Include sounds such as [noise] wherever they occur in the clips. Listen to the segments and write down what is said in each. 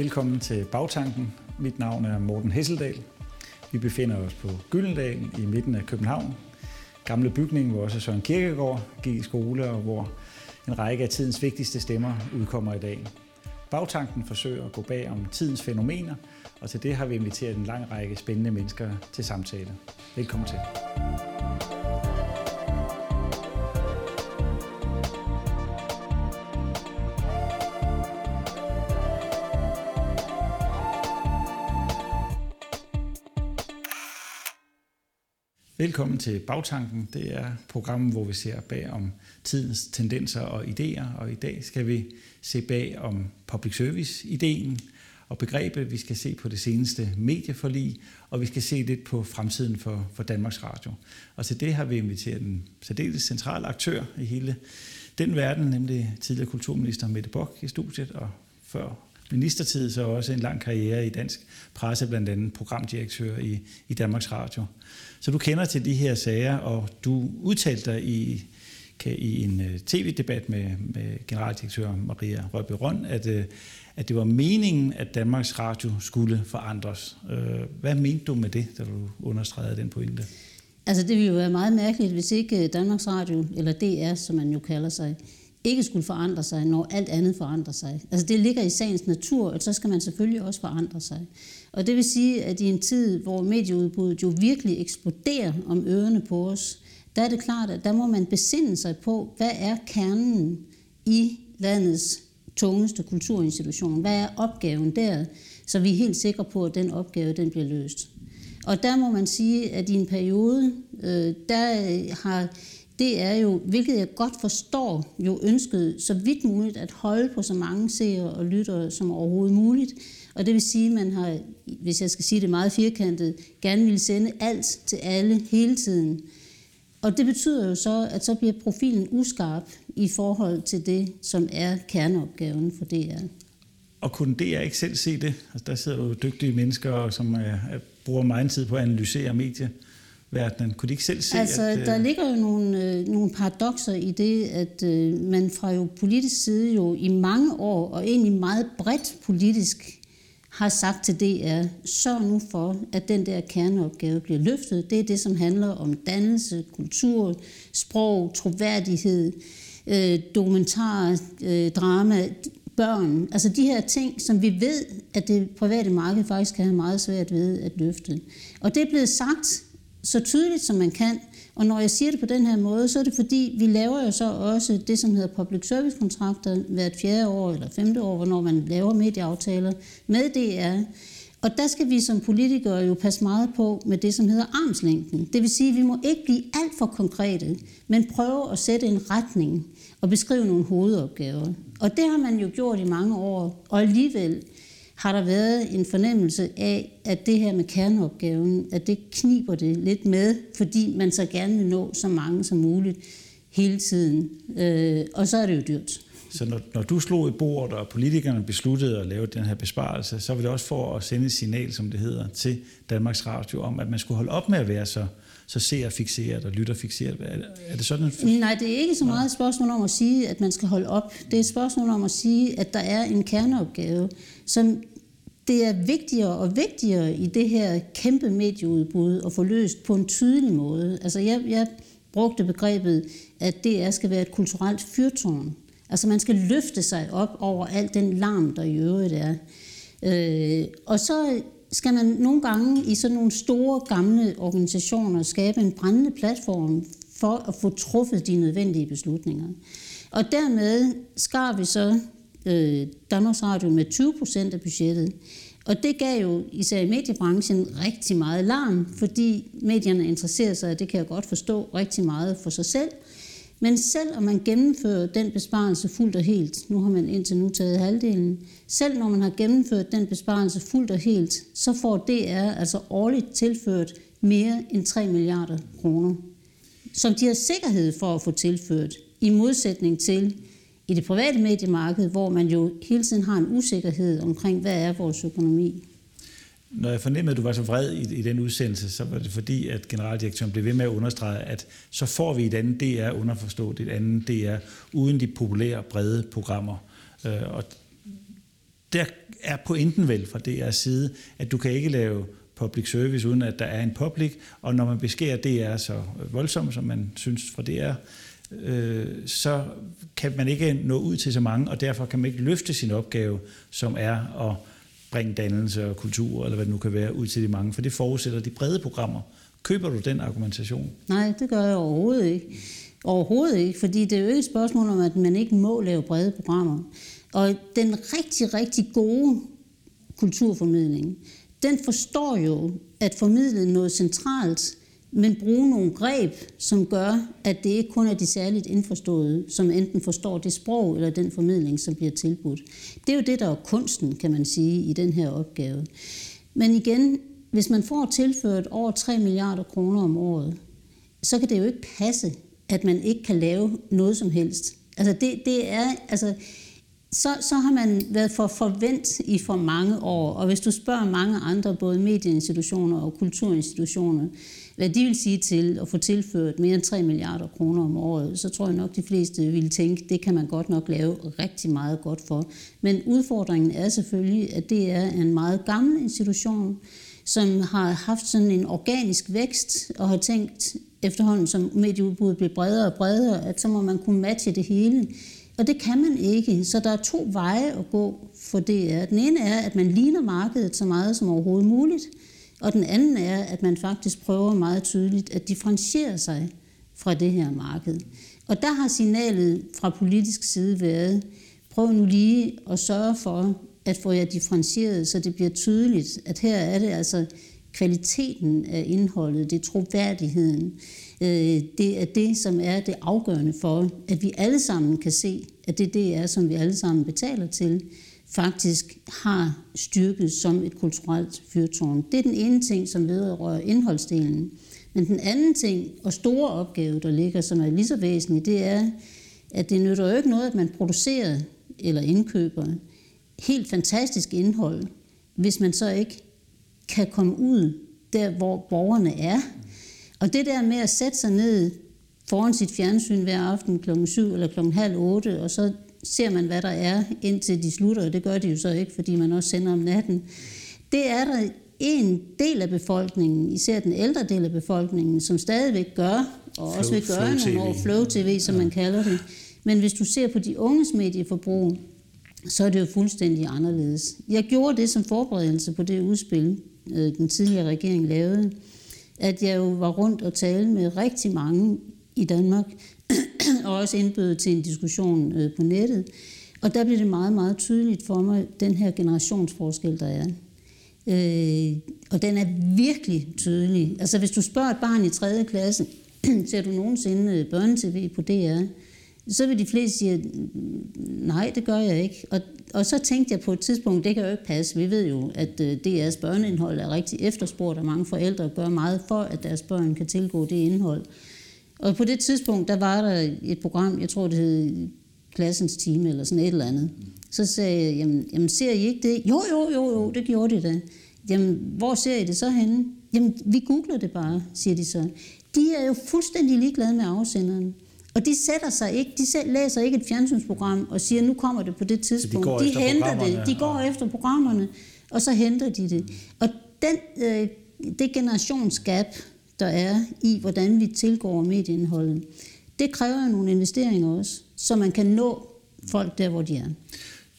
Velkommen til Bagtanken. Mit navn er Morten Hesseldal. Vi befinder os på Gyldendal i midten af København. Gamle bygning, hvor også Søren Kirkegaard gik i skole, og hvor en række af tidens vigtigste stemmer udkommer i dag. Bagtanken forsøger at gå bag om tidens fænomener, og til det har vi inviteret en lang række spændende mennesker til samtale. Velkommen til. Velkommen til Bagtanken. Det er programmet, hvor vi ser bag om tidens tendenser og idéer, og i dag skal vi se bag om public service-ideen og begrebet. Vi skal se på det seneste medieforlig, og vi skal se lidt på fremtiden for, for Danmarks Radio. Og til det har vi inviteret en særdeles central aktør i hele den verden, nemlig tidligere kulturminister Mette Bock i studiet, og før ministertid så også en lang karriere i dansk presse, blandt andet programdirektør i, i Danmarks Radio. Så du kender til de her sager, og du udtalte dig i, i en øh, tv-debat med, med generaldirektør Maria Røbe Røn, at, øh, at det var meningen, at Danmarks Radio skulle forandres. Øh, hvad mente du med det, da du understregede den pointe? Altså det ville jo være meget mærkeligt, hvis ikke Danmarks Radio, eller DR, som man jo kalder sig, ikke skulle forandre sig, når alt andet forandrer sig. Altså det ligger i sagens natur, og så skal man selvfølgelig også forandre sig. Og det vil sige, at i en tid, hvor medieudbuddet jo virkelig eksploderer om ørerne på os, der er det klart, at der må man besinde sig på, hvad er kernen i landets tungeste kulturinstitution? Hvad er opgaven der, så vi er helt sikre på, at den opgave den bliver løst? Og der må man sige, at i en periode, øh, der har det er jo, hvilket jeg godt forstår, jo ønsket så vidt muligt at holde på så mange seere og lyttere som overhovedet muligt. Og det vil sige, at man har, hvis jeg skal sige det meget firkantet, gerne vil sende alt til alle hele tiden. Og det betyder jo så, at så bliver profilen uskarp i forhold til det, som er kerneopgaven for DR. Og kunne DR ikke selv se det? Altså, der sidder jo dygtige mennesker, som er, er, bruger meget tid på at analysere medier verdenen. Kunne de ikke selv se, altså, at... der øh, ligger jo nogle, øh, nogle paradoxer i det, at øh, man fra jo politisk side jo i mange år, og egentlig meget bredt politisk, har sagt til DR, sørg nu for, at den der kerneopgave bliver løftet. Det er det, som handler om dannelse, kultur, sprog, troværdighed, øh, dokumentar, øh, drama, børn. Altså de her ting, som vi ved, at det private marked faktisk kan have meget svært ved at løfte. Og det er blevet sagt så tydeligt, som man kan. Og når jeg siger det på den her måde, så er det fordi, vi laver jo så også det, som hedder public service kontrakter hvert fjerde år eller femte år, hvornår man laver medieaftaler med DR. Og der skal vi som politikere jo passe meget på med det, som hedder armslængden. Det vil sige, at vi må ikke blive alt for konkrete, men prøve at sætte en retning og beskrive nogle hovedopgaver. Og det har man jo gjort i mange år, og alligevel har der været en fornemmelse af, at det her med kerneopgaven, at det kniber det lidt med, fordi man så gerne vil nå så mange som muligt hele tiden. Øh, og så er det jo dyrt. Så når, når du slog i bordet, og politikerne besluttede at lave den her besparelse, så var det også for at sende et signal, som det hedder, til Danmarks Radio om, at man skulle holde op med at være så så ser fixeret og lytter fixeret. Er det sådan? Nej, det er ikke så meget et spørgsmål om at sige, at man skal holde op. Det er et spørgsmål om at sige, at der er en kerneopgave, som det er vigtigere og vigtigere i det her kæmpe medieudbud at få løst på en tydelig måde. Altså jeg, jeg brugte begrebet, at det skal være et kulturelt fyrtårn. Altså man skal løfte sig op over al den larm, der i øvrigt er. Øh, og så skal man nogle gange i sådan nogle store gamle organisationer skabe en brændende platform for at få truffet de nødvendige beslutninger. Og dermed skar vi så øh, Danmarks Radio med 20 procent af budgettet. Og det gav jo især i mediebranchen rigtig meget larm, fordi medierne interesserer sig, og det kan jeg godt forstå, rigtig meget for sig selv. Men selv om man gennemfører den besparelse fuldt og helt, nu har man indtil nu taget halvdelen, selv når man har gennemført den besparelse fuldt og helt, så får DR altså årligt tilført mere end 3 milliarder kroner, som de har sikkerhed for at få tilført, i modsætning til i det private mediemarked, hvor man jo hele tiden har en usikkerhed omkring, hvad er vores økonomi. Når jeg fornemmede, at du var så vred i, i den udsendelse, så var det fordi, at generaldirektøren blev ved med at understrege, at så får vi et andet DR underforstået, et andet DR uden de populære, brede programmer. Øh, og der er pointen vel fra DR's side, at du kan ikke lave public service, uden at der er en public, og når man beskærer DR så voldsomt, som man synes fra DR, øh, så kan man ikke nå ud til så mange, og derfor kan man ikke løfte sin opgave, som er at bringe dannelse og kultur, eller hvad det nu kan være, ud til de mange, for det forudsætter de brede programmer. Køber du den argumentation? Nej, det gør jeg overhovedet ikke. Overhovedet ikke, fordi det er jo ikke et spørgsmål om, at man ikke må lave brede programmer. Og den rigtig, rigtig gode kulturformidling, den forstår jo at formidle noget centralt, men bruge nogle greb, som gør, at det ikke kun er de særligt indforståede, som enten forstår det sprog eller den formidling, som bliver tilbudt. Det er jo det, der er kunsten, kan man sige, i den her opgave. Men igen, hvis man får tilført over 3 milliarder kroner om året, så kan det jo ikke passe, at man ikke kan lave noget som helst. Altså det, det er, altså, så, så har man været for forvent i for mange år. Og hvis du spørger mange andre, både medieinstitutioner og kulturinstitutioner, hvad de vil sige til at få tilført mere end 3 milliarder kroner om året, så tror jeg nok, de fleste vil tænke, det kan man godt nok lave rigtig meget godt for. Men udfordringen er selvfølgelig, at det er en meget gammel institution, som har haft sådan en organisk vækst og har tænkt efterhånden, som medieudbuddet bliver bredere og bredere, at så må man kunne matche det hele. Og det kan man ikke, så der er to veje at gå for det. Den ene er, at man ligner markedet så meget som overhovedet muligt, og den anden er, at man faktisk prøver meget tydeligt at differentiere sig fra det her marked. Og der har signalet fra politisk side været, prøv nu lige at sørge for at få jer differentieret, så det bliver tydeligt, at her er det altså kvaliteten af indholdet, det er troværdigheden, øh, det er det, som er det afgørende for, at vi alle sammen kan se, at det er det er, som vi alle sammen betaler til, faktisk har styrket som et kulturelt fyrtårn. Det er den ene ting, som vedrører indholdsdelen. Men den anden ting og store opgave, der ligger, som er lige så væsentlig, det er, at det nytter jo ikke noget, at man producerer eller indkøber helt fantastisk indhold, hvis man så ikke kan komme ud der, hvor borgerne er. Og det der med at sætte sig ned foran sit fjernsyn hver aften kl. 7 eller kl. halv 8, og så ser man, hvad der er, indtil de slutter, og det gør de jo så ikke, fordi man også sender om natten. Det er der en del af befolkningen, især den ældre del af befolkningen, som stadigvæk gør, og flow, også vil gøre nogle over Flow TV, som ja. man kalder det. Men hvis du ser på de unges medieforbrug, så er det jo fuldstændig anderledes. Jeg gjorde det som forberedelse på det udspil, øh, den tidligere regering lavede, at jeg jo var rundt og tale med rigtig mange i Danmark, [clears throat] og også indbød til en diskussion øh, på nettet. Og der blev det meget, meget tydeligt for mig, den her generationsforskel, der er. Øh, og den er virkelig tydelig. Altså hvis du spørger et barn i 3. klasse, [clears throat] ser du nogensinde øh, børnetv på DR? Så vil de fleste sige, mm, nej, det gør jeg ikke. Og, og så tænkte jeg på et tidspunkt, det kan jo ikke passe. Vi ved jo, at øh, DR's børneindhold er rigtig efterspurgt, og mange forældre gør meget for, at deres børn kan tilgå det indhold. Og på det tidspunkt, der var der et program, jeg tror det hed Klassens Time, eller sådan et eller andet. Så sagde jeg, jamen, jamen ser I ikke det? Jo, jo, jo, jo, det gjorde de da. Jamen, hvor ser I det så henne? Jamen, vi googler det bare, siger de så. De er jo fuldstændig ligeglade med afsenderen. Og de sætter sig ikke, de selv læser ikke et fjernsynsprogram og siger, nu kommer det på det tidspunkt. de, de henter det, de går ja. efter programmerne, og så henter de det. Og den, øh, det generationsgab, der er i, hvordan vi tilgår medieindholdet, det kræver nogle investeringer også, så man kan nå folk der, hvor de er.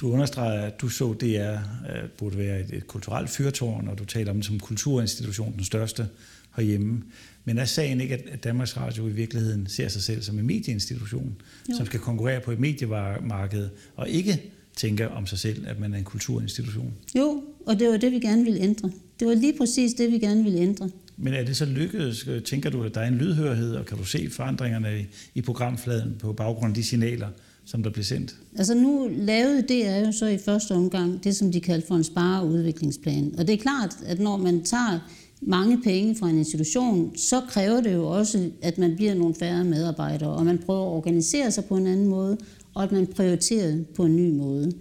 Du understreger, at du så, det er, øh, burde være et, et kulturelt fyrtårn, og du taler om det som kulturinstitution, den største herhjemme. Men er sagen ikke, at Danmarks Radio i virkeligheden ser sig selv som en medieinstitution, jo. som skal konkurrere på et mediemarked, og ikke tænker om sig selv, at man er en kulturinstitution? Jo, og det var det, vi gerne ville ændre. Det var lige præcis det, vi gerne ville ændre. Men er det så lykkedes? Øh, tænker du, at der er en lydhørhed, og kan du se forandringerne i, i programfladen på baggrund af de signaler, som der bliver sendt? Altså nu lavede det er jo så i første omgang det, som de kaldte for en spareudviklingsplan. Og det er klart, at når man tager mange penge fra en institution, så kræver det jo også, at man bliver nogle færre medarbejdere, og man prøver at organisere sig på en anden måde, og at man prioriterer på en ny måde.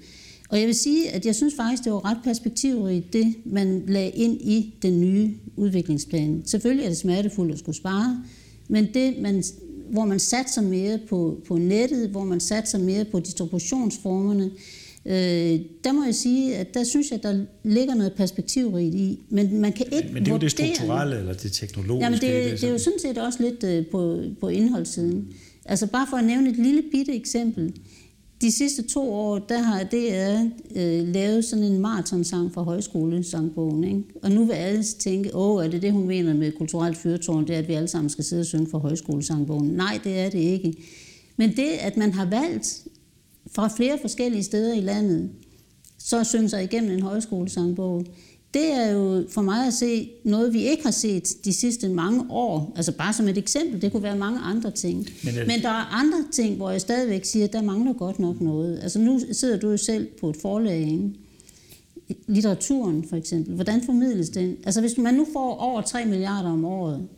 Og jeg vil sige, at jeg synes faktisk, det var ret perspektivrigt, det man lagde ind i den nye udviklingsplan. Selvfølgelig er det smertefuldt at skulle spare, men det, man, hvor man satser mere på, på nettet, hvor man satser mere på distributionsformerne, Øh, der må jeg sige, at der synes jeg, der ligger noget perspektivrigt i. Men man kan ikke Men det er jo det strukturelle eller det teknologiske. Jamen det, det, det er jo sådan set også lidt øh, på, på indholdssiden. Altså bare for at nævne et lille bitte eksempel. De sidste to år, der har DR øh, lavet sådan en maratonsang for højskolesangbogen. Ikke? Og nu vil alle tænke, åh, er det det, hun mener med kulturelt fyrtårn, det er, at vi alle sammen skal sidde og synge for højskolesangbogen. Nej, det er det ikke. Men det, at man har valgt fra flere forskellige steder i landet, så at synge sig igennem en højskolesangbog, det er jo for mig at se noget, vi ikke har set de sidste mange år. Altså bare som et eksempel, det kunne være mange andre ting. Men, det... Men der er andre ting, hvor jeg stadigvæk siger, at der mangler godt nok noget. Altså nu sidder du jo selv på et forlag, ikke? Litteraturen for eksempel. Hvordan formidles den? Altså hvis man nu får over 3 milliarder om året,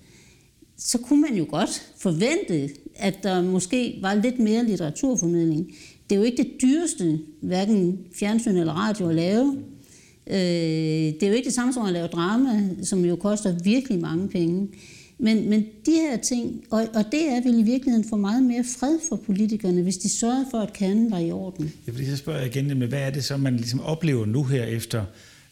så kunne man jo godt forvente, at der måske var lidt mere litteraturformidling. Det er jo ikke det dyreste, hverken fjernsyn eller radio at lave. Øh, det er jo ikke det samme som at lave drama, som jo koster virkelig mange penge. Men, men de her ting, og, og det er vel i virkeligheden for meget mere fred for politikerne, hvis de sørger for, at kernen var i orden. Jeg vil lige så spørge igen, men hvad er det så, man ligesom oplever nu her efter,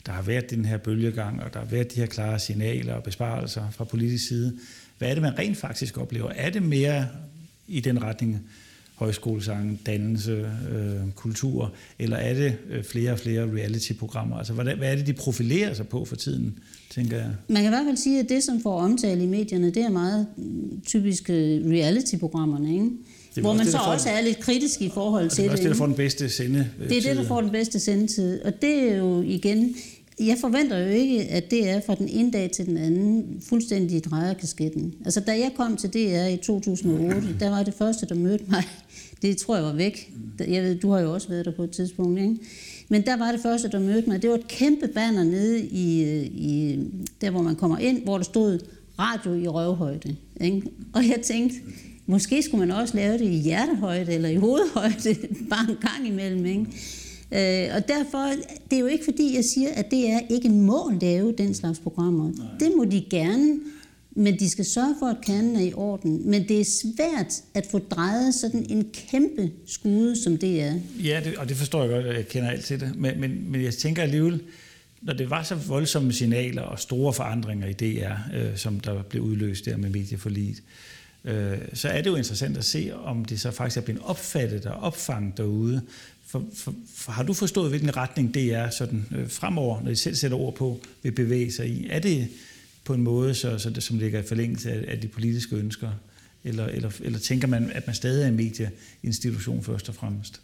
der har været den her bølgegang, og der har været de her klare signaler og besparelser fra politisk side. Hvad er det, man rent faktisk oplever? Er det mere i den retning, højskolesang, dannelse, øh, kultur, eller er det øh, flere og flere reality-programmer? Altså, hvad, hvad er det, de profilerer sig på for tiden, tænker jeg? Man kan i hvert fald sige, at det, som får omtale i medierne, det er meget mm, typisk reality-programmerne, ikke? Det hvor man det, så også er lidt kritisk i forhold til det. Det er også det, der får den bedste sendetid. Det er det, der får den bedste sendetid. Og det er jo igen jeg forventer jo ikke, at det er fra den ene dag til den anden fuldstændig drejer kasketten. Altså, da jeg kom til DR i 2008, der var det første, der mødte mig. [laughs] Det tror jeg var væk. Jeg ved, du har jo også været der på et tidspunkt, ikke? Men der var det første, der mødte mig. Det var et kæmpe banner nede i, øh, i der, hvor man kommer ind, hvor der stod radio i røvhøjde. Ikke? Og jeg tænkte, måske skulle man også lave det i hjertehøjde eller i hovedhøjde, [laughs] bare en gang imellem. Ikke? Øh, og derfor, det er jo ikke fordi, jeg siger, at det er ikke må lave den slags programmer. Nej. Det må de gerne, men de skal sørge for, at kernen er i orden. Men det er svært at få drejet sådan en kæmpe skude, som det er. Ja, det, og det forstår jeg godt, og jeg kender alt til det. Men, men, men jeg tænker alligevel, når det var så voldsomme signaler og store forandringer i DR, øh, som der blev udløst der med medieforliget, øh, så er det jo interessant at se, om det så faktisk er blevet opfattet og opfanget derude. For, for, for har du forstået, hvilken retning det er sådan, øh, fremover, når I selv sætter ord på, vil bevæge sig i? Er det på en måde, så, så det, som ligger i forlængelse af, af de politiske ønsker? Eller, eller, eller tænker man, at man stadig er en medieinstitution først og fremmest?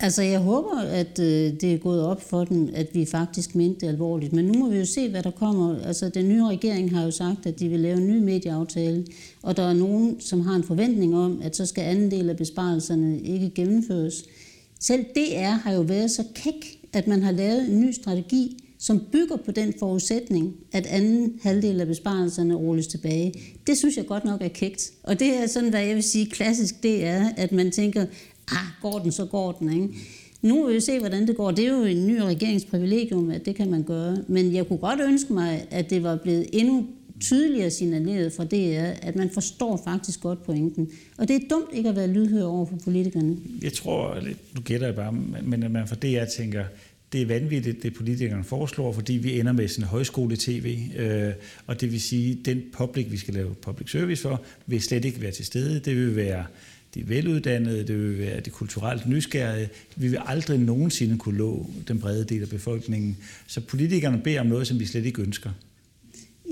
Altså, jeg håber, at øh, det er gået op for den, at vi faktisk mente det alvorligt. Men nu må vi jo se, hvad der kommer. Altså, den nye regering har jo sagt, at de vil lave en ny medieaftale, og der er nogen, som har en forventning om, at så skal anden del af besparelserne ikke gennemføres. Selv DR har jo været så kæk, at man har lavet en ny strategi, som bygger på den forudsætning, at anden halvdel af besparelserne rulles tilbage. Det synes jeg godt nok er kægt. Og det er sådan, hvad jeg vil sige klassisk, det er, at man tænker, ah, går den, så går den, ikke? Nu vil vi se, hvordan det går. Det er jo en ny regeringsprivilegium, at det kan man gøre. Men jeg kunne godt ønske mig, at det var blevet endnu tydeligere signaleret fra DR, at man forstår faktisk godt pointen. Og det er dumt ikke at være lydhør over for politikerne. Jeg tror, nu gætter jeg bare, men at man fra DR tænker, det er vanvittigt, det politikerne foreslår, fordi vi ender med sådan en højskole-tv, øh, og det vil sige, at den public, vi skal lave public service for, vil slet ikke være til stede. Det vil være de veluddannede, det vil være de kulturelt nysgerrige. Vi vil aldrig nogensinde kunne lå den brede del af befolkningen. Så politikerne beder om noget, som vi slet ikke ønsker.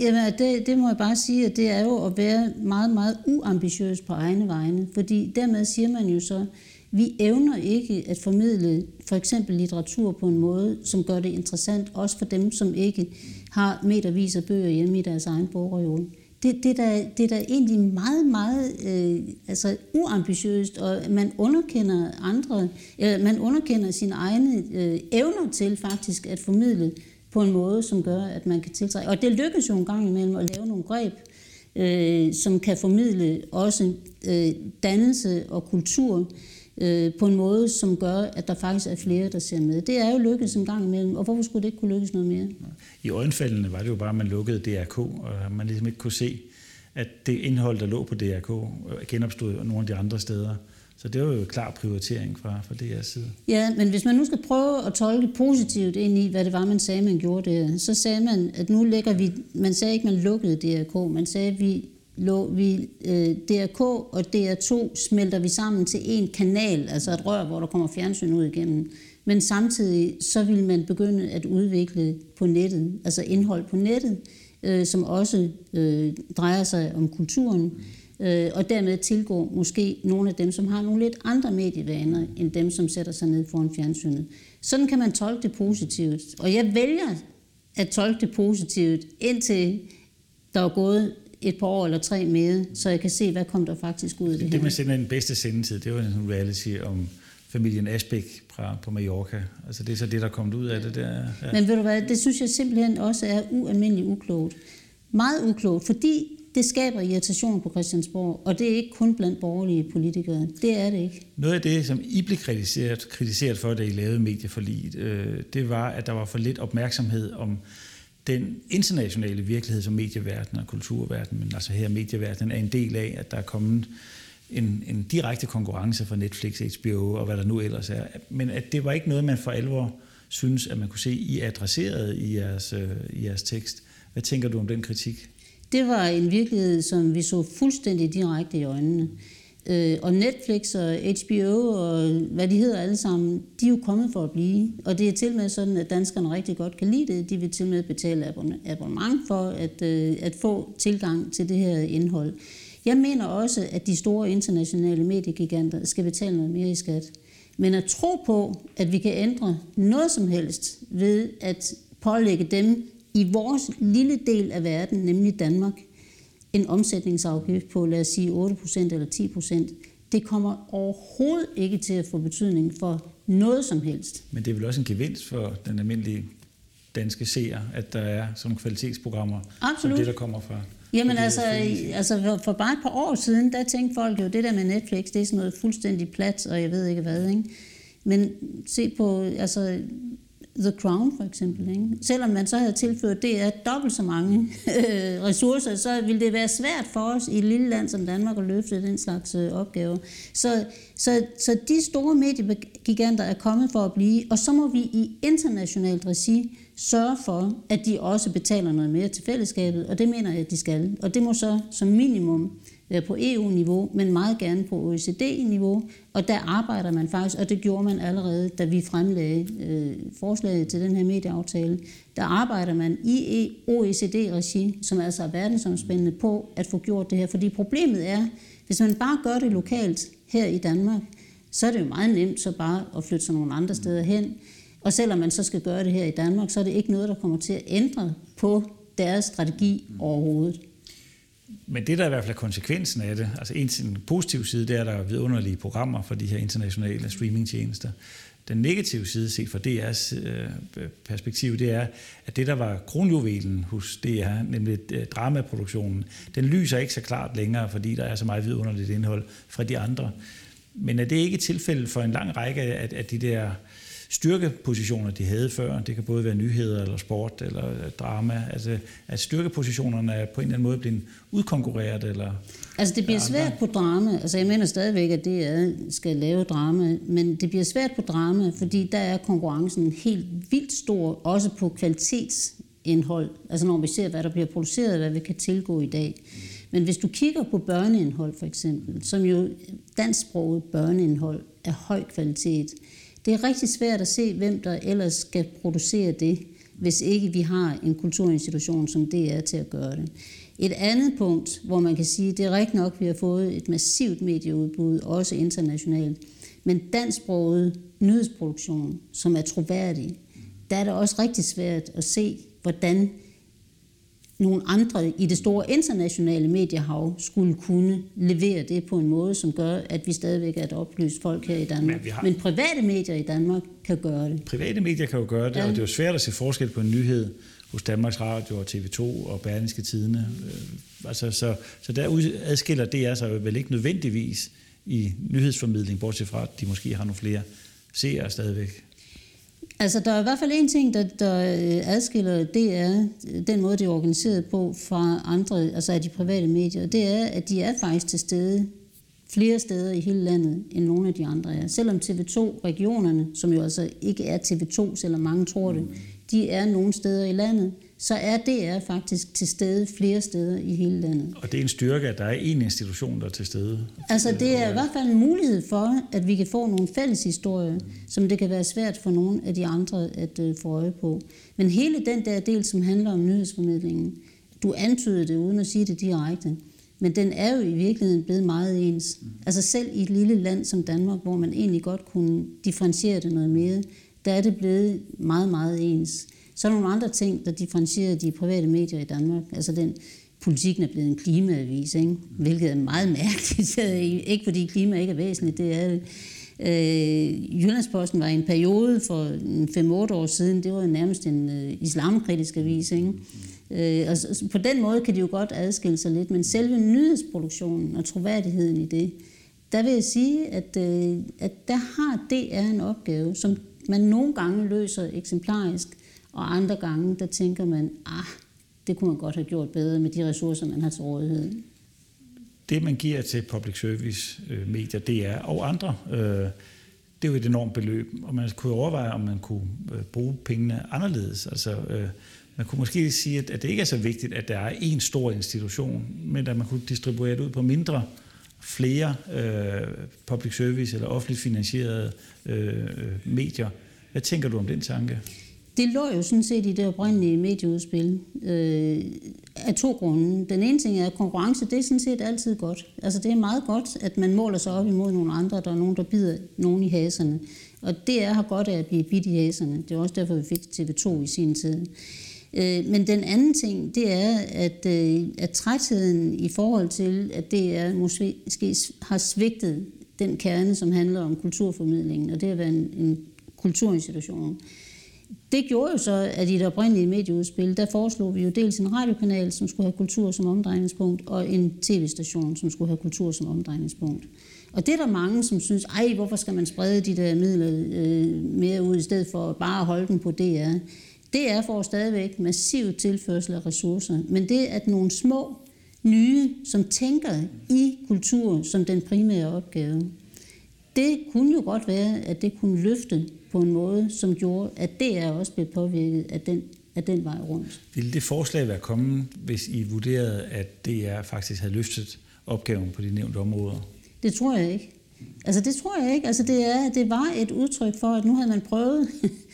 Jamen, det, det må jeg bare sige, at det er jo at være meget, meget uambitiøs på egne vegne. Fordi dermed siger man jo så, vi evner ikke at formidle for eksempel litteratur på en måde, som gør det interessant, også for dem, som ikke har metervis af bøger hjemme i deres egen bogreol. Det, det, der, det er da egentlig meget, meget øh, altså uambitiøst, og man underkender andre, eller man underkender sine egne øh, evner til faktisk at formidle på en måde, som gør, at man kan tiltrække. Og det lykkes jo en gang imellem at lave nogle greb, øh, som kan formidle også øh, dannelse og kultur øh, på en måde, som gør, at der faktisk er flere, der ser med. Det er jo lykkedes en gang imellem, og hvorfor skulle det ikke kunne lykkes noget mere? I øjenfaldene var det jo bare, at man lukkede DRK, og man ligesom ikke kunne se, at det indhold, der lå på DRK, øh, genopstod nogle af de andre steder. Så det var jo en klar prioritering fra, fra DR's side. Ja, men hvis man nu skal prøve at tolke positivt ind i, hvad det var, man sagde, man gjorde det, så sagde man, at nu lægger vi, man sagde ikke, man lukkede DRK, man sagde, at vi, lå, vi øh, DRK og DR2 smelter vi sammen til en kanal, altså et rør, hvor der kommer fjernsyn ud igennem. Men samtidig så vil man begynde at udvikle på nettet, altså indhold på nettet, øh, som også øh, drejer sig om kulturen øh, og dermed tilgå måske nogle af dem, som har nogle lidt andre medievaner, end dem, som sætter sig ned foran fjernsynet. Sådan kan man tolke det positivt. Og jeg vælger at tolke det positivt, indtil der er gået et par år eller tre mere, så jeg kan se, hvad kom der faktisk ud af det, det her. Det med simpelthen den bedste sendetid, det var en reality om familien Asbæk fra, på Mallorca. Altså det er så det, der er kommet ud af det der. Ja. Men ved du hvad, det synes jeg simpelthen også er ualmindeligt uklogt. Meget uklogt, fordi det skaber irritation på Christiansborg, og det er ikke kun blandt borgerlige politikere. Det er det ikke. Noget af det, som I blev kritiseret, kritiseret for, da I lavede medieforliget, øh, det var, at der var for lidt opmærksomhed om den internationale virkelighed, som medieverdenen og kulturverdenen, men altså her medieverdenen er en del af, at der er kommet en, en direkte konkurrence fra Netflix, HBO og hvad der nu ellers er. Men at det var ikke noget, man for alvor synes, at man kunne se, I adresseret i jeres, øh, i jeres tekst. Hvad tænker du om den kritik? Det var en virkelighed, som vi så fuldstændig direkte i øjnene. Øh, og Netflix og HBO og hvad de hedder alle sammen, de er jo kommet for at blive. Og det er til med sådan, at danskerne rigtig godt kan lide det. De vil til med betale abonnement for at, øh, at få tilgang til det her indhold. Jeg mener også, at de store internationale mediegiganter skal betale noget mere i skat. Men at tro på, at vi kan ændre noget som helst ved at pålægge dem i vores lille del af verden, nemlig Danmark, en omsætningsafgift på, lad os sige, 8% eller 10%, det kommer overhovedet ikke til at få betydning for noget som helst. Men det er vel også en gevinst for den almindelige danske seer, at der er sådan nogle kvalitetsprogrammer, Absolut. som det, der kommer fra Jamen altså, altså for, for bare et par år siden, der tænkte folk jo, det der med Netflix, det er sådan noget fuldstændig plat, og jeg ved ikke hvad, ikke? Men se på, altså The Crown for eksempel. Ikke? Selvom man så havde tilført det er dobbelt så mange øh, ressourcer, så ville det være svært for os i et lille land som Danmark at løfte den slags øh, opgaver. Så, så, så de store mediegiganter er kommet for at blive, og så må vi i internationalt regi sørge for, at de også betaler noget mere til fællesskabet, og det mener jeg, at de skal. Og det må så som minimum øh, Øh, på EU-niveau, men meget gerne på OECD-niveau, og der arbejder man faktisk, og det gjorde man allerede, da vi fremlagde øh, forslaget til den her medieaftale. Der arbejder man i OECD-regi, som altså er verdensomspændende, på at få gjort det her. Fordi problemet er, hvis man bare gør det lokalt her i Danmark, så er det jo meget nemt så bare at flytte sig nogle andre steder hen. Og selvom man så skal gøre det her i Danmark, så er det ikke noget, der kommer til at ændre på deres strategi overhovedet. Men det, der er i hvert fald er konsekvensen af det, altså en, en positiv side, det er, at der er vidunderlige programmer for de her internationale streamingtjenester. Den negative side, set fra DR's øh, perspektiv, det er, at det, der var kronjuvelen hos DR, nemlig øh, dramaproduktionen, den lyser ikke så klart længere, fordi der er så meget vidunderligt indhold fra de andre. Men er det ikke tilfældet for en lang række af, af de der styrkepositioner, de havde før. Det kan både være nyheder eller sport eller øh, drama. Altså, at styrkepositionerne er på en eller anden måde blevet udkonkurreret? Eller altså det bliver svært på drama. Altså jeg mener stadigvæk, at det er, skal lave drama, men det bliver svært på drama, fordi der er konkurrencen helt vildt stor, også på kvalitetsindhold. Altså når vi ser, hvad der bliver produceret, hvad vi kan tilgå i dag. Men hvis du kigger på børneindhold for eksempel, som jo dansksproget børneindhold er høj kvalitet, det er rigtig svært at se, hvem der ellers skal producere det, hvis ikke vi har en kulturinstitution som det er til at gøre det. Et andet punkt, hvor man kan sige, det er rigtigt nok, at vi har fået et massivt medieudbud, også internationalt, men dansksproget nyhedsproduktion, som er troværdig, der er det også rigtig svært at se, hvordan nogle andre i det store internationale mediehav skulle kunne levere det på en måde, som gør, at vi stadigvæk er et oplyst folk her i Danmark. Men, har... Men private medier i Danmark kan gøre det. Private medier kan jo gøre det, ja. og det er jo svært at se forskel på en nyhed hos Danmarks Radio og TV2 og Berlingske Tidene. Øh, altså, så, så der adskiller DR sig vel ikke nødvendigvis i nyhedsformidling, bortset fra, at de måske har nogle flere seere stadigvæk. Altså, der er i hvert fald en ting, der, der øh, adskiller adskiller DR, øh, den måde, det er organiseret på, fra andre, altså af de private medier, det er, at de er faktisk til stede flere steder i hele landet, end nogle af de andre er. Selvom TV2-regionerne, som jo altså ikke er TV2, selvom mange tror det, de er nogle steder i landet, så er DR faktisk til stede flere steder i hele landet. Og det er en styrke, at der er en institution, der er til stede? Altså det er i hvert fald en mulighed for, at vi kan få nogle fælles historier, mm. som det kan være svært for nogle af de andre at uh, få øje på. Men hele den der del, som handler om nyhedsformidlingen, du antydede det uden at sige det direkte, men den er jo i virkeligheden blevet meget ens. Mm. Altså selv i et lille land som Danmark, hvor man egentlig godt kunne differentiere det noget mere, der er det blevet meget, meget ens. Så er der nogle andre ting, der differentierer de private medier i Danmark. Altså den politikken er blevet en klimaavis, ikke? hvilket er meget mærkeligt. ikke fordi klima ikke er væsentligt, det er det. Øh, Jyllandsposten var i en periode for 5-8 år siden, det var jo nærmest en øh, islamkritisk avis. Ikke? Øh, og så, på den måde kan de jo godt adskille sig lidt, men selve nyhedsproduktionen og troværdigheden i det, der vil jeg sige, at, øh, at der har DR en opgave, som man nogle gange løser eksemplarisk, og andre gange, der tænker man, ah, det kunne man godt have gjort bedre med de ressourcer, man har til rådighed. Det, man giver til public service-medier, øh, det er, og andre, øh, det er jo et enormt beløb, og man kunne overveje, om man kunne øh, bruge pengene anderledes. Altså, øh, man kunne måske sige, at, at det ikke er så vigtigt, at der er en stor institution, men at man kunne distribuere det ud på mindre, flere øh, public service eller offentligt finansierede øh, øh medier. Hvad tænker du om den tanke? Det lå jo sådan set i det oprindelige medieudspil øh, af to grunde. Den ene ting er, at konkurrence, det er sådan set altid godt. Altså det er meget godt, at man måler sig op imod nogle andre, der er nogen, der bider nogen i haserne. Og det er har godt af at blive bidt i haserne. Det er også derfor, vi fik TV2 i sin tid. Øh, men den anden ting, det er, at, øh, at trætheden i forhold til, at det er måske har svigtet den kerne, som handler om kulturformidlingen, og det at være en, en kulturinstitution. Det gjorde jo så, at i det oprindelige medieudspil, der foreslog vi jo dels en radiokanal, som skulle have kultur som omdrejningspunkt, og en tv-station, som skulle have kultur som omdrejningspunkt. Og det er der mange, som synes, ej, hvorfor skal man sprede de der midler øh, mere ud, i stedet for bare at holde dem på DR. DR får stadigvæk massiv tilførsel af ressourcer, men det at nogle små nye, som tænker i kultur som den primære opgave, det kunne jo godt være, at det kunne løfte på en måde, som gjorde, at det er også blevet påvirket af den, af den vej rundt. Ville det forslag være kommet, hvis I vurderede, at DR faktisk havde løftet opgaven på de nævnte områder? Det tror jeg ikke. Altså det tror jeg ikke. Altså det, er, det var et udtryk for, at nu havde man prøvet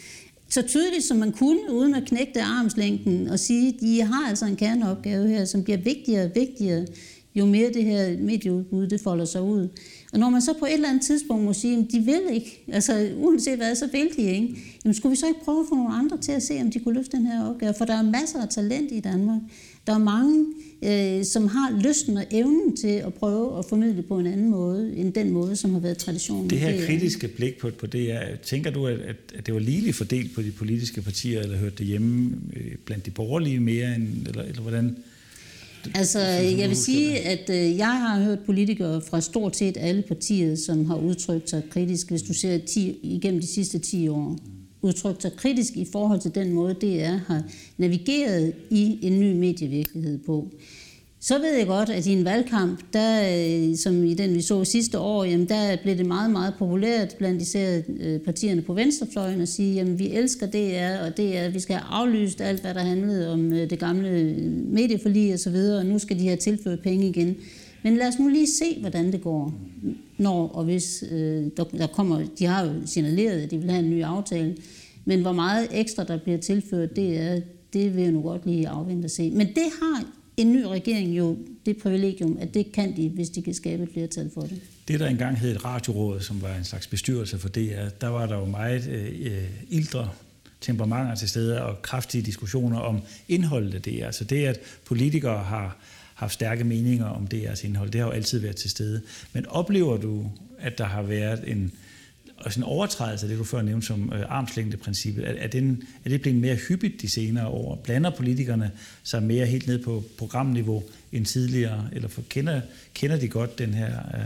[laughs] så tydeligt som man kunne, uden at knække armslængden og sige, at de har altså en kerneopgave her, som bliver vigtigere og vigtigere, jo mere det her medieudbud det folder sig ud. Og når man så på et eller andet tidspunkt må sige, at de vil ikke, altså uanset hvad, så vil de ikke, jamen skulle vi så ikke prøve at få nogle andre til at se, om de kunne løfte den her opgave? For der er masser af talent i Danmark. Der er mange, øh, som har lysten og evnen til at prøve at formidle på en anden måde, end den måde, som har været traditionen. Det her kritiske blik på, på det, er, tænker du, at, at det var ligeligt fordelt på de politiske partier, eller hørte det hjemme øh, blandt de borgerlige mere, end, eller, eller hvordan? Altså, jeg vil sige, at øh, jeg har hørt politikere fra stort set alle partier, som har udtrykt sig kritisk, hvis du ser 10, igennem de sidste 10 år, udtrykt sig kritisk i forhold til den måde, DR har navigeret i en ny medievirkelighed på. Så ved jeg godt, at i en valgkamp, der, øh, som i den vi så sidste år, jamen der blev det meget, meget populært blandt især øh, partierne på venstrefløjen at sige, at vi elsker DR, og det er, vi skal have aflyst alt, hvad der handlede om øh, det gamle medieforlig og så videre, og nu skal de have tilført penge igen. Men lad os nu lige se, hvordan det går, når og hvis øh, der, der kommer, de har jo signaleret, at de vil have en ny aftale, men hvor meget ekstra der bliver tilført, det er, det vil jeg nu godt lige afvente at se. Men det har en ny regering jo det privilegium, at det kan de, hvis de kan skabe et flertal for det. Det, der engang hed et radioråd, som var en slags bestyrelse for det, der var der jo meget øh, ildre temperamenter til stede og kraftige diskussioner om indholdet af det. Så det, at politikere har haft stærke meninger om DR's indhold, det har jo altid været til stede. Men oplever du, at der har været en, og sådan en overtrædelse af det, du før nævnte som øh, armslængdeprincippet, er, er, den, er det blevet mere hyppigt de senere år? Blander politikerne sig mere helt ned på programniveau end tidligere, eller for, kender, kender de godt den her øh,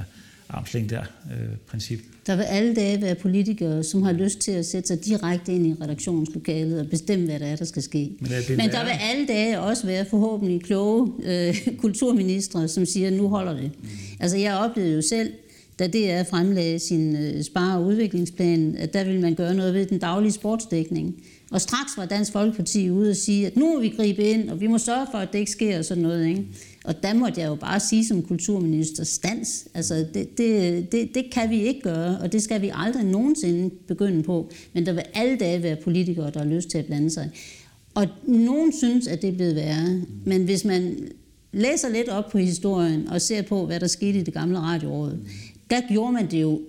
armslængder-princip. Der vil alle dage være politikere, som har lyst til at sætte sig direkte ind i redaktionslokalet og bestemme, hvad der er, der skal ske. Men, Men der vil alle dage også være forhåbentlig kloge øh, [laughs] kulturministre, som siger, nu holder det. Mm. Altså jeg oplevede jo selv, da DR fremlagde sin øh, spare- og udviklingsplan, at der ville man gøre noget ved den daglige sportsdækning. Og straks var Dansk Folkeparti ude og sige, at nu må vi gribe ind, og vi må sørge for, at det ikke sker og sådan noget. Ikke? Og der måtte jeg jo bare sige som kulturminister, stands. Altså, det, det, det, det kan vi ikke gøre, og det skal vi aldrig nogensinde begynde på. Men der vil alle dage være politikere, der har lyst til at blande sig. Og nogen synes, at det er blevet værre. Men hvis man læser lidt op på historien og ser på, hvad der skete i det gamle radioråd, der gjorde man det jo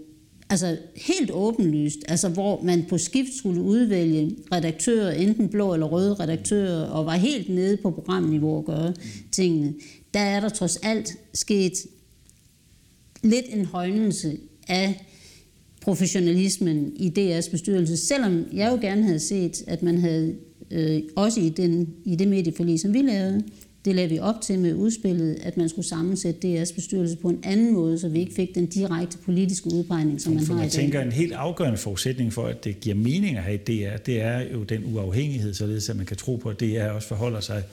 altså helt åbenlyst, altså hvor man på skift skulle udvælge redaktører, enten blå eller røde redaktører, og var helt nede på programniveau at gøre tingene. Der er der trods alt sket lidt en højnelse af professionalismen i DR's bestyrelse, selvom jeg jo gerne havde set, at man havde øh, også i, den, i det medieforlig, som vi lavede, det lagde vi op til med udspillet, at man skulle sammensætte DR's bestyrelse på en anden måde, så vi ikke fik den direkte politiske udpegning, som man for har i dag. tænker, en helt afgørende forudsætning for, at det giver mening at have DR, det er jo den uafhængighed, således at man kan tro på, at DR også forholder sig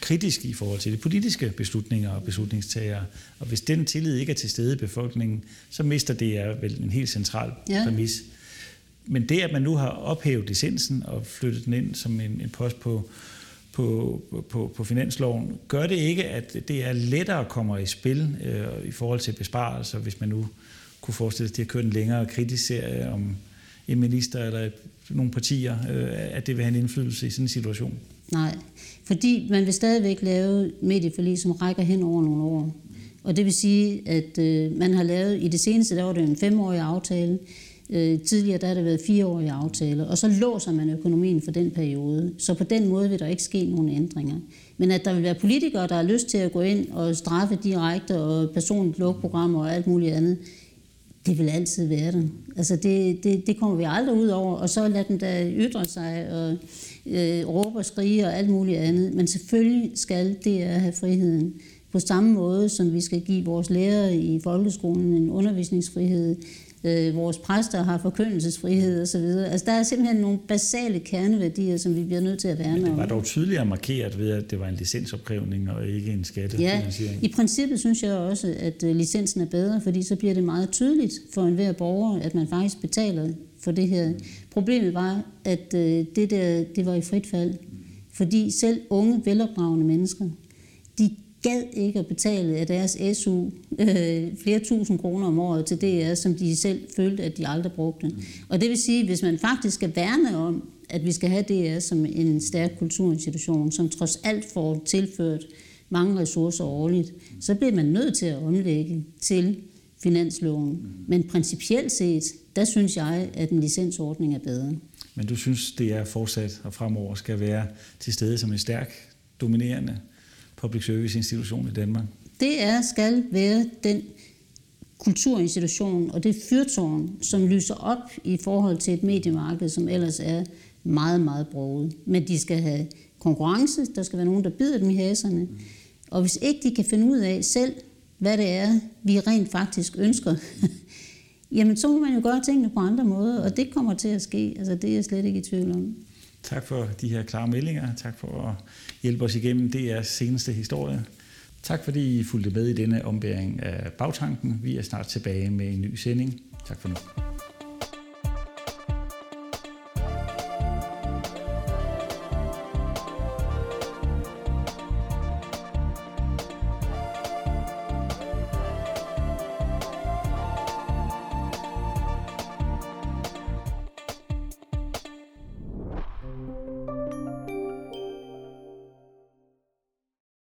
kritisk i forhold til de politiske beslutninger og beslutningstagere. Og hvis den tillid ikke er til stede i befolkningen, så mister er vel en helt central ja. præmis. Men det, at man nu har ophævet licensen og flyttet den ind som en, en post på på, på, på finansloven, gør det ikke, at det er lettere at komme i spil øh, i forhold til besparelser, hvis man nu kunne forestille sig, at de har kørt en længere kritisk serie om en minister eller nogle partier, øh, at det vil have en indflydelse i sådan en situation? Nej, fordi man vil stadigvæk lave medieforlig, som rækker hen over nogle år. Og det vil sige, at øh, man har lavet, i det seneste, der var det en femårig aftale, Øh, tidligere der har det været fireårige aftaler, og så låser man økonomien for den periode. Så på den måde vil der ikke ske nogen ændringer. Men at der vil være politikere, der har lyst til at gå ind og straffe direkte og personligt lukprogrammer og alt muligt andet, det vil altid være der. Altså det, det, det kommer vi aldrig ud over, og så lad dem da ytre sig og øh, råbe og skrige og alt muligt andet. Men selvfølgelig skal det at have friheden. På samme måde som vi skal give vores lærere i folkeskolen en undervisningsfrihed, øh, vores præster har forkyndelsesfrihed osv. Altså der er simpelthen nogle basale kerneværdier, som vi bliver nødt til at værne om. det var dog tydeligere markeret ved, at det var en licensopkrævning og ikke en skattefinansiering. Ja, i princippet synes jeg også, at øh, licensen er bedre, fordi så bliver det meget tydeligt for enhver borger, at man faktisk betaler for det her. Problemet var, at øh, det der, det var i frit fald. Fordi selv unge, velopdragende mennesker, de gad ikke at betale af deres SU øh, flere tusind kroner om året til DR, som de selv følte, at de aldrig brugte. Mm. Og det vil sige, hvis man faktisk skal værne om, at vi skal have DR som en stærk kulturinstitution, som trods alt får tilført mange ressourcer årligt, så bliver man nødt til at omlægge til finansloven. Mm. Men principielt set, der synes jeg, at en licensordning er bedre. Men du synes, det er fortsat og fremover skal være til stede som en stærk, dominerende public service institution i Danmark? Det er, skal være den kulturinstitution og det fyrtårn, som lyser op i forhold til et mediemarked, som ellers er meget, meget broget. Men de skal have konkurrence, der skal være nogen, der bider dem i haserne. Og hvis ikke de kan finde ud af selv, hvad det er, vi rent faktisk ønsker, [laughs] jamen så må man jo gøre tingene på andre måder, og det kommer til at ske. Altså det er jeg slet ikke i tvivl om. Tak for de her klare meldinger. Tak for at hjælpe os igennem DR's seneste historie. Tak fordi I fulgte med i denne ombæring af bagtanken. Vi er snart tilbage med en ny sending. Tak for nu.